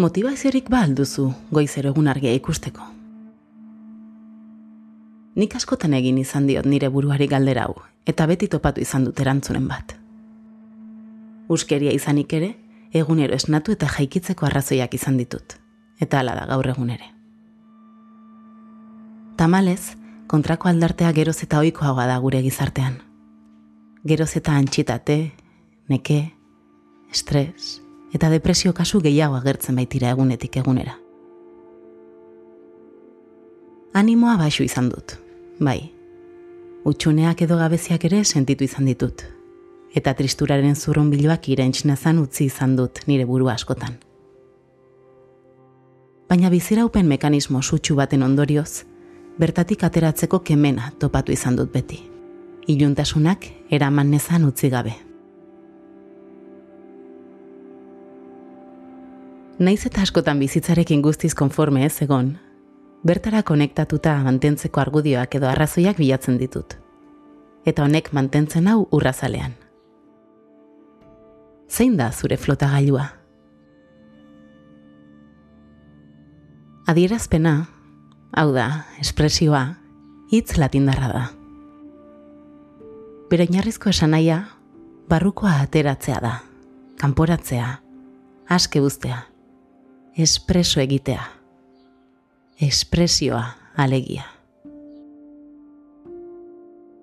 Motibaziorik ba alduzu goizero egun argia ikusteko. Nik askotan egin izan diot nire buruari galdera hau, eta beti topatu izan dut erantzunen bat. Uskeria izanik ere, egunero esnatu eta jaikitzeko arrazoiak izan ditut, eta hala da gaur egun ere. Tamalez, kontrako aldartea geroz eta ohikoagoa da gure gizartean. Geroz eta antxitate, neke, estres, eta depresio kasu gehiago agertzen baitira egunetik egunera. Animoa baixu izan dut, bai. Utsuneak edo gabeziak ere sentitu izan ditut. Eta tristuraren zurrun biloak irentxnezan utzi izan dut nire buru askotan. Baina biziraupen mekanismo sutsu baten ondorioz, bertatik ateratzeko kemena topatu izan dut beti. Iluntasunak eraman nezan utzi gabe. Naiz eta askotan bizitzarekin guztiz konforme ez egon, bertara konektatuta mantentzeko argudioak edo arrazoiak bilatzen ditut. Eta honek mantentzen hau urrazalean. Zein da zure flotagailua? Adierazpena, hau da, espresioa, hitz latindarra da. Bere inarrizko esanaia, barrukoa ateratzea da, kanporatzea, aske buztea espreso egitea. Espresioa alegia.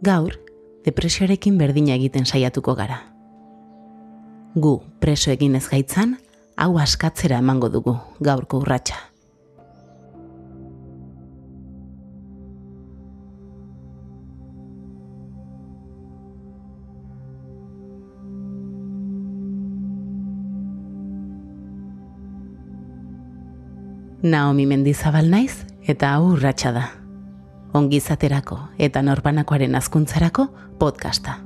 Gaur, depresioarekin berdina egiten saiatuko gara. Gu preso egin ez gaitzan, hau askatzera emango dugu gaurko urratsa. Naomi Mendizabal naiz eta hau urratsa da. Ongizaterako eta norbanakoaren azkuntzarako podcasta.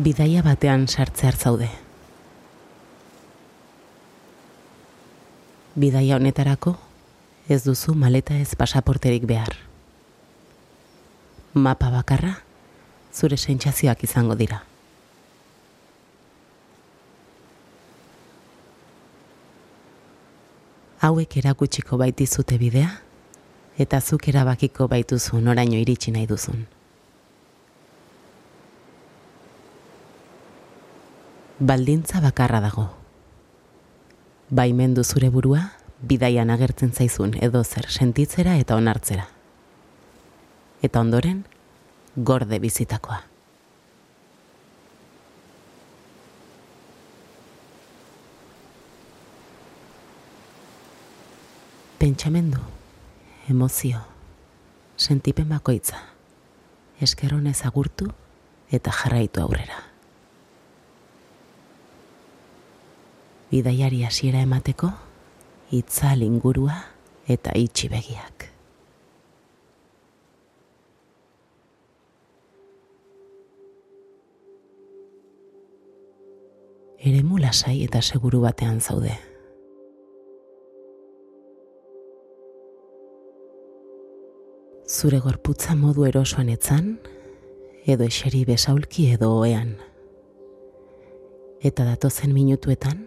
Bidaia batean sartze hartzaude. Bidaia honetarako ez duzu maleta ez pasaporterik behar. Mapa bakarra zure sentsazioak izango dira. Hauek erakutsiko baitizute bidea eta zuk erabakiko baituzu noraino iritsi nahi duzun. Baldintza bakarra dago. Baimendu zure burua, bidaian agertzen zaizun edo zer sentitzera eta onartzera. Eta ondoren, gorde bizitakoa. Pentsamendu, emozio, sentipen bakoitza, eskeronez agurtu eta jarraitu aurrera. Bidaiari hasiera emateko, itzal ingurua eta itxi begiak. Ere lasai eta seguru batean zaude. Zure gorputza modu erosoan etzan, edo eseri besaulki edo oean. Eta datozen minutuetan,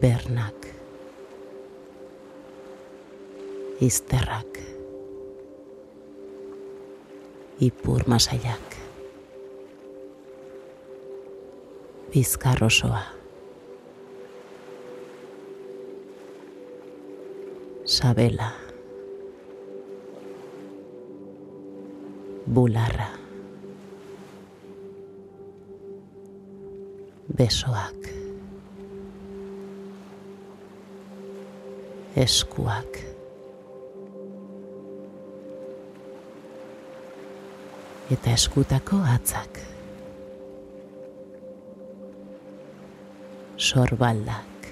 bernak, izterrak, ipur masaiak, bizkar osoa. Sabela. Bularra. Besoak. Eskuak. Eta eskutako atzak. Sorbaldak.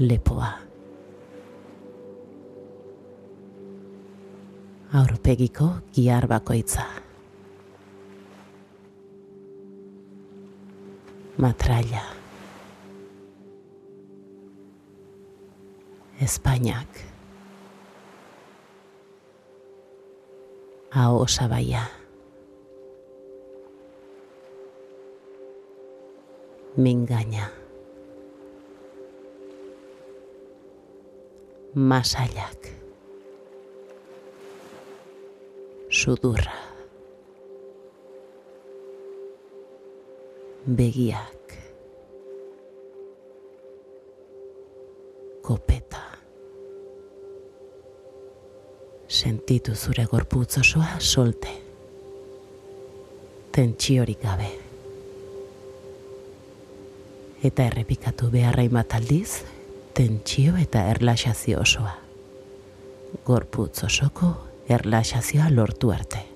Lepoa. Aurpegiko giar bakoitza. Matraia. España. A Osabaya. Me engaña. Masayak. Sudurra. Beguiac. Sentitu zure gorputz osoa solte. Tentsiorik gabe. Eta errepikatu beharra bat aldiz, tentsio eta erlaxazio osoa. Gorputz osoko erlaxazioa lortu arte.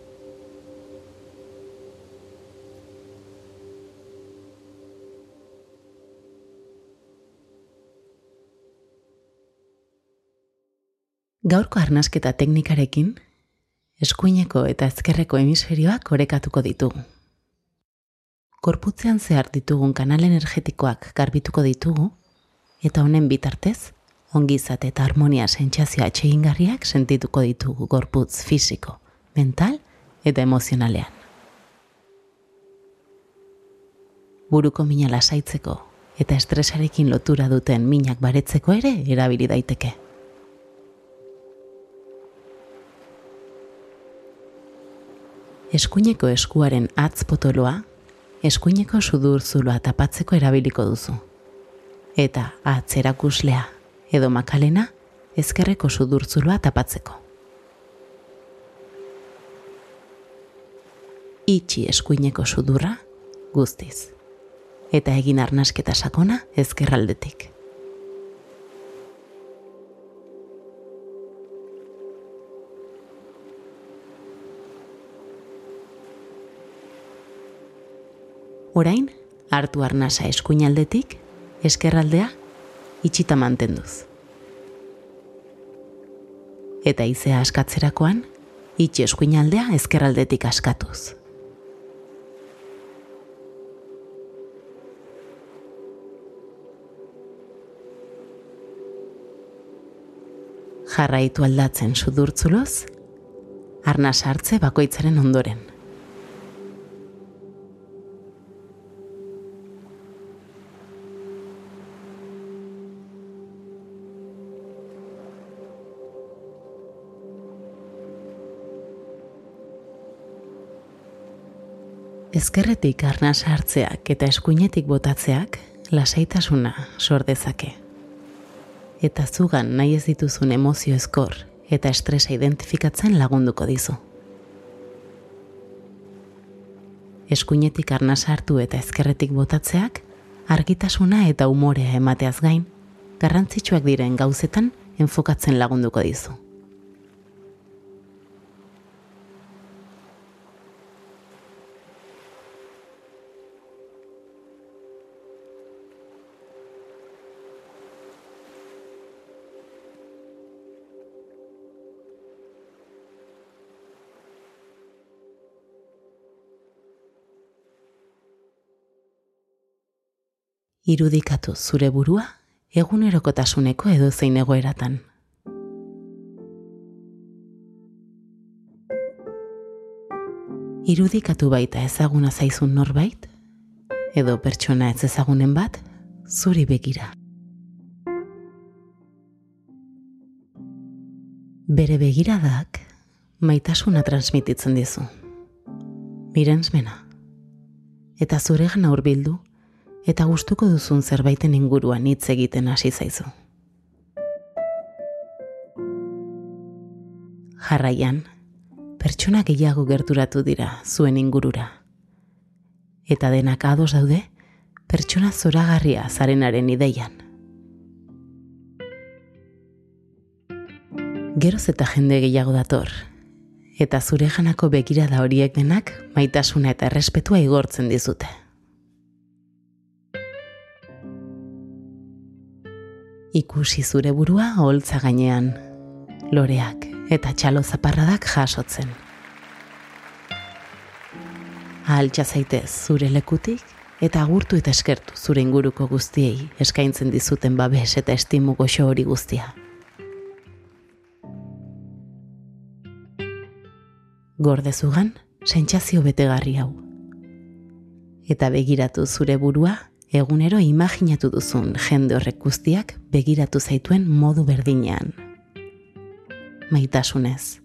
Gaurko arnasketa teknikarekin, eskuineko eta ezkerreko hemisferioak orekatuko ditugu. Korputzean zehar ditugun kanal energetikoak garbituko ditugu, eta honen bitartez, ongizat eta harmonia sentsazioa atxegingarriak sentituko ditugu gorputz fisiko, mental eta emozionalean. Buruko mina lasaitzeko eta estresarekin lotura duten minak baretzeko ere erabili daiteke. Eskuineko eskuaren atz potoloa, eskuineko sudur zuloa tapatzeko erabiliko duzu. Eta atzerakuslea edo makalena ezkerreko sudurtzuloa tapatzeko. Itxi eskuineko sudurra guztiz. Eta egin arnasketa sakona ezkerraldetik. Orain, hartu arnasa eskuinaldetik, eskerraldea itxita mantenduz. Eta izea askatzerakoan, itxe eskuinaldea ezkerraldetik askatuz. Jarraitu aldatzen sudurtzuloz, arna sartze bakoitzaren ondoren. Ezkerretik arna sartzeak eta eskuinetik botatzeak lasaitasuna sor dezake. Eta zugan nahi ez dituzun emozio ezkor eta estresa identifikatzen lagunduko dizu. Eskuinetik arna sartu eta ezkerretik botatzeak argitasuna eta umorea emateaz gain, garrantzitsuak diren gauzetan enfokatzen lagunduko dizu. Irudikatu zure burua egunerokotasuneko edo zein egoeratan. Irudikatu baita ezaguna zaizun norbait, edo pertsona ez ezagunen bat, zuri begira. Bere begiradak maitasuna transmititzen dizu. Mirensmena. Eta zuregan aurbildu eta gustuko duzun zerbaiten inguruan hitz egiten hasi zaizu. Jarraian, pertsona gehiago gerturatu dira zuen ingurura. Eta denak ados daude, pertsona zoragarria zarenaren ideian. Geroz eta jende gehiago dator, eta zure janako begira da horiek denak maitasuna eta errespetua igortzen dizute. Ikusi zure burua holtza gainean, loreak eta txalo zaparradak jasotzen. Ahaltza zaitez zure lekutik eta agurtu eta eskertu zure inguruko guztiei eskaintzen dizuten babes eta estimu goxo hori guztia. Gordezugan, sentsazio betegarri hau. Eta begiratu zure burua, egunero imaginatu duzun jende horrek guztiak begiratu zaituen modu berdinean. Maitasunez,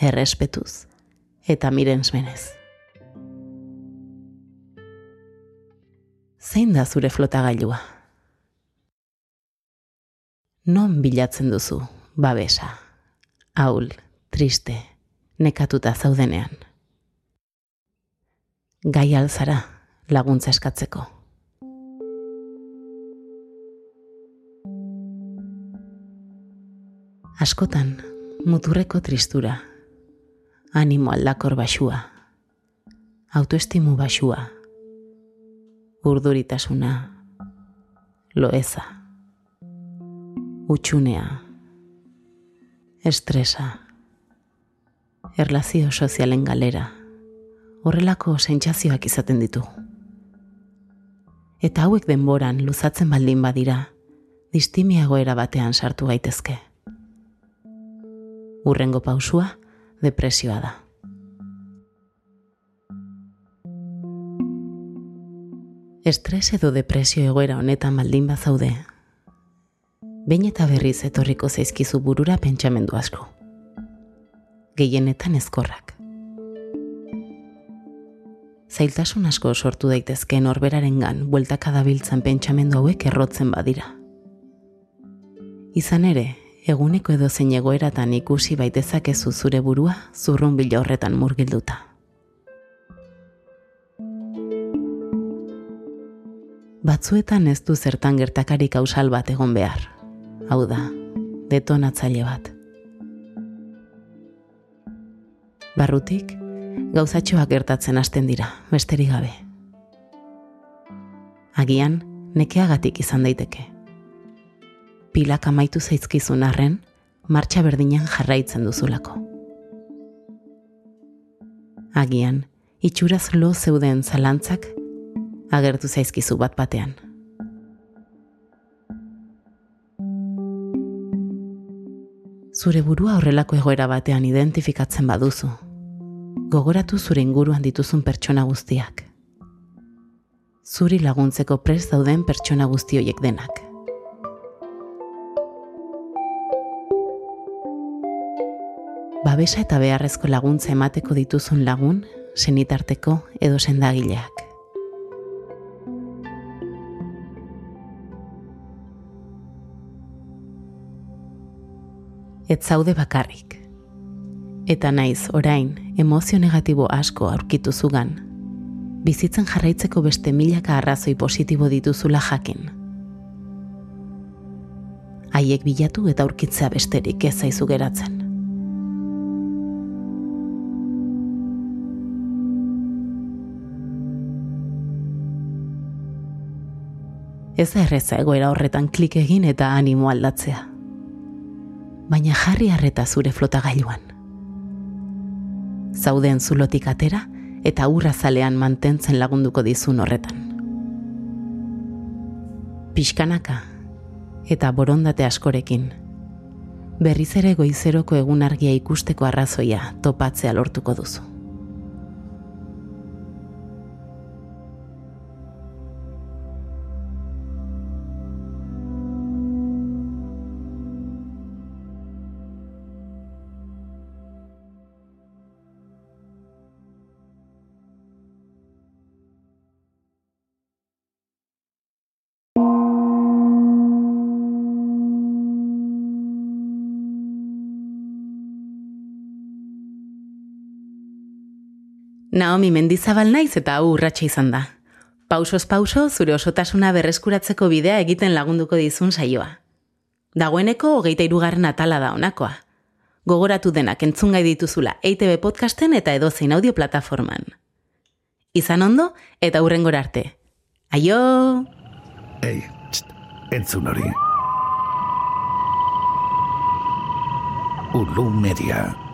errespetuz eta mirensmenez. Zein da zure flotagailua? Non bilatzen duzu, babesa, haul, triste, nekatuta zaudenean. Gai alzara laguntza eskatzeko. Askotan, muturreko tristura, animo aldakor basua, autoestimu basua, urduritasuna, loeza, utxunea, estresa, erlazio sozialen galera, horrelako sentsazioak izaten ditu. Eta hauek denboran luzatzen baldin badira, distimiagoera batean sartu gaitezke. Urrengo pausua, depresioa da. Estres edo depresio egoera honetan baldin bazaude, behin eta berriz etorriko zaizkizu burura pentsamendu asko gehienetan ezkorrak. Zailtasun asko sortu daitezke norberaren gan bueltaka dabiltzan pentsamendu hauek errotzen badira. Izan ere, eguneko edo zein egoeratan ikusi baitezakezu zure burua zurrun bila horretan murgilduta. Batzuetan ez du zertan gertakarik kausal bat egon behar. Hau da, detonatzaile bat. Barrutik, gauzatxoak gertatzen hasten dira, besterik gabe. Agian, nekeagatik izan daiteke. Pilak amaitu zaizkizun arren, martxa berdinan jarraitzen duzulako. Agian, itxuraz lo zeuden zalantzak, agertu zaizkizu bat batean. Zure burua horrelako egoera batean identifikatzen baduzu. Gogoratu zure inguruan dituzun pertsona guztiak. Zuri laguntzeko prez dauden pertsona guzti hoiek denak. Babesa eta beharrezko laguntza emateko dituzun lagun, senitarteko edo sendagileak. ez zaude bakarrik. Eta naiz, orain, emozio negatibo asko aurkitu zugan. Bizitzen jarraitzeko beste milaka arrazoi positibo dituzula jakin. Haiek bilatu eta aurkitzea besterik ez zaizu geratzen. Ez erreza egoera horretan klik egin eta animo aldatzea baina jarri harreta zure flotagailuan. Zauden zulotik atera eta urra zalean mantentzen lagunduko dizun horretan. Piskanaka eta borondate askorekin, berriz ere goizeroko egun argia ikusteko arrazoia topatzea lortuko duzu. Naomi mendizabal naiz eta hau urratxe izan da. Pausoz pauso, zure osotasuna berreskuratzeko bidea egiten lagunduko dizun saioa. Dagoeneko hogeita irugarren atala da honakoa. Gogoratu denak entzungai dituzula EITB podcasten eta edozein audio plataforman. Izan ondo eta hurrengora arte. Aio! Ei, txt, entzun hori. Ulu Media.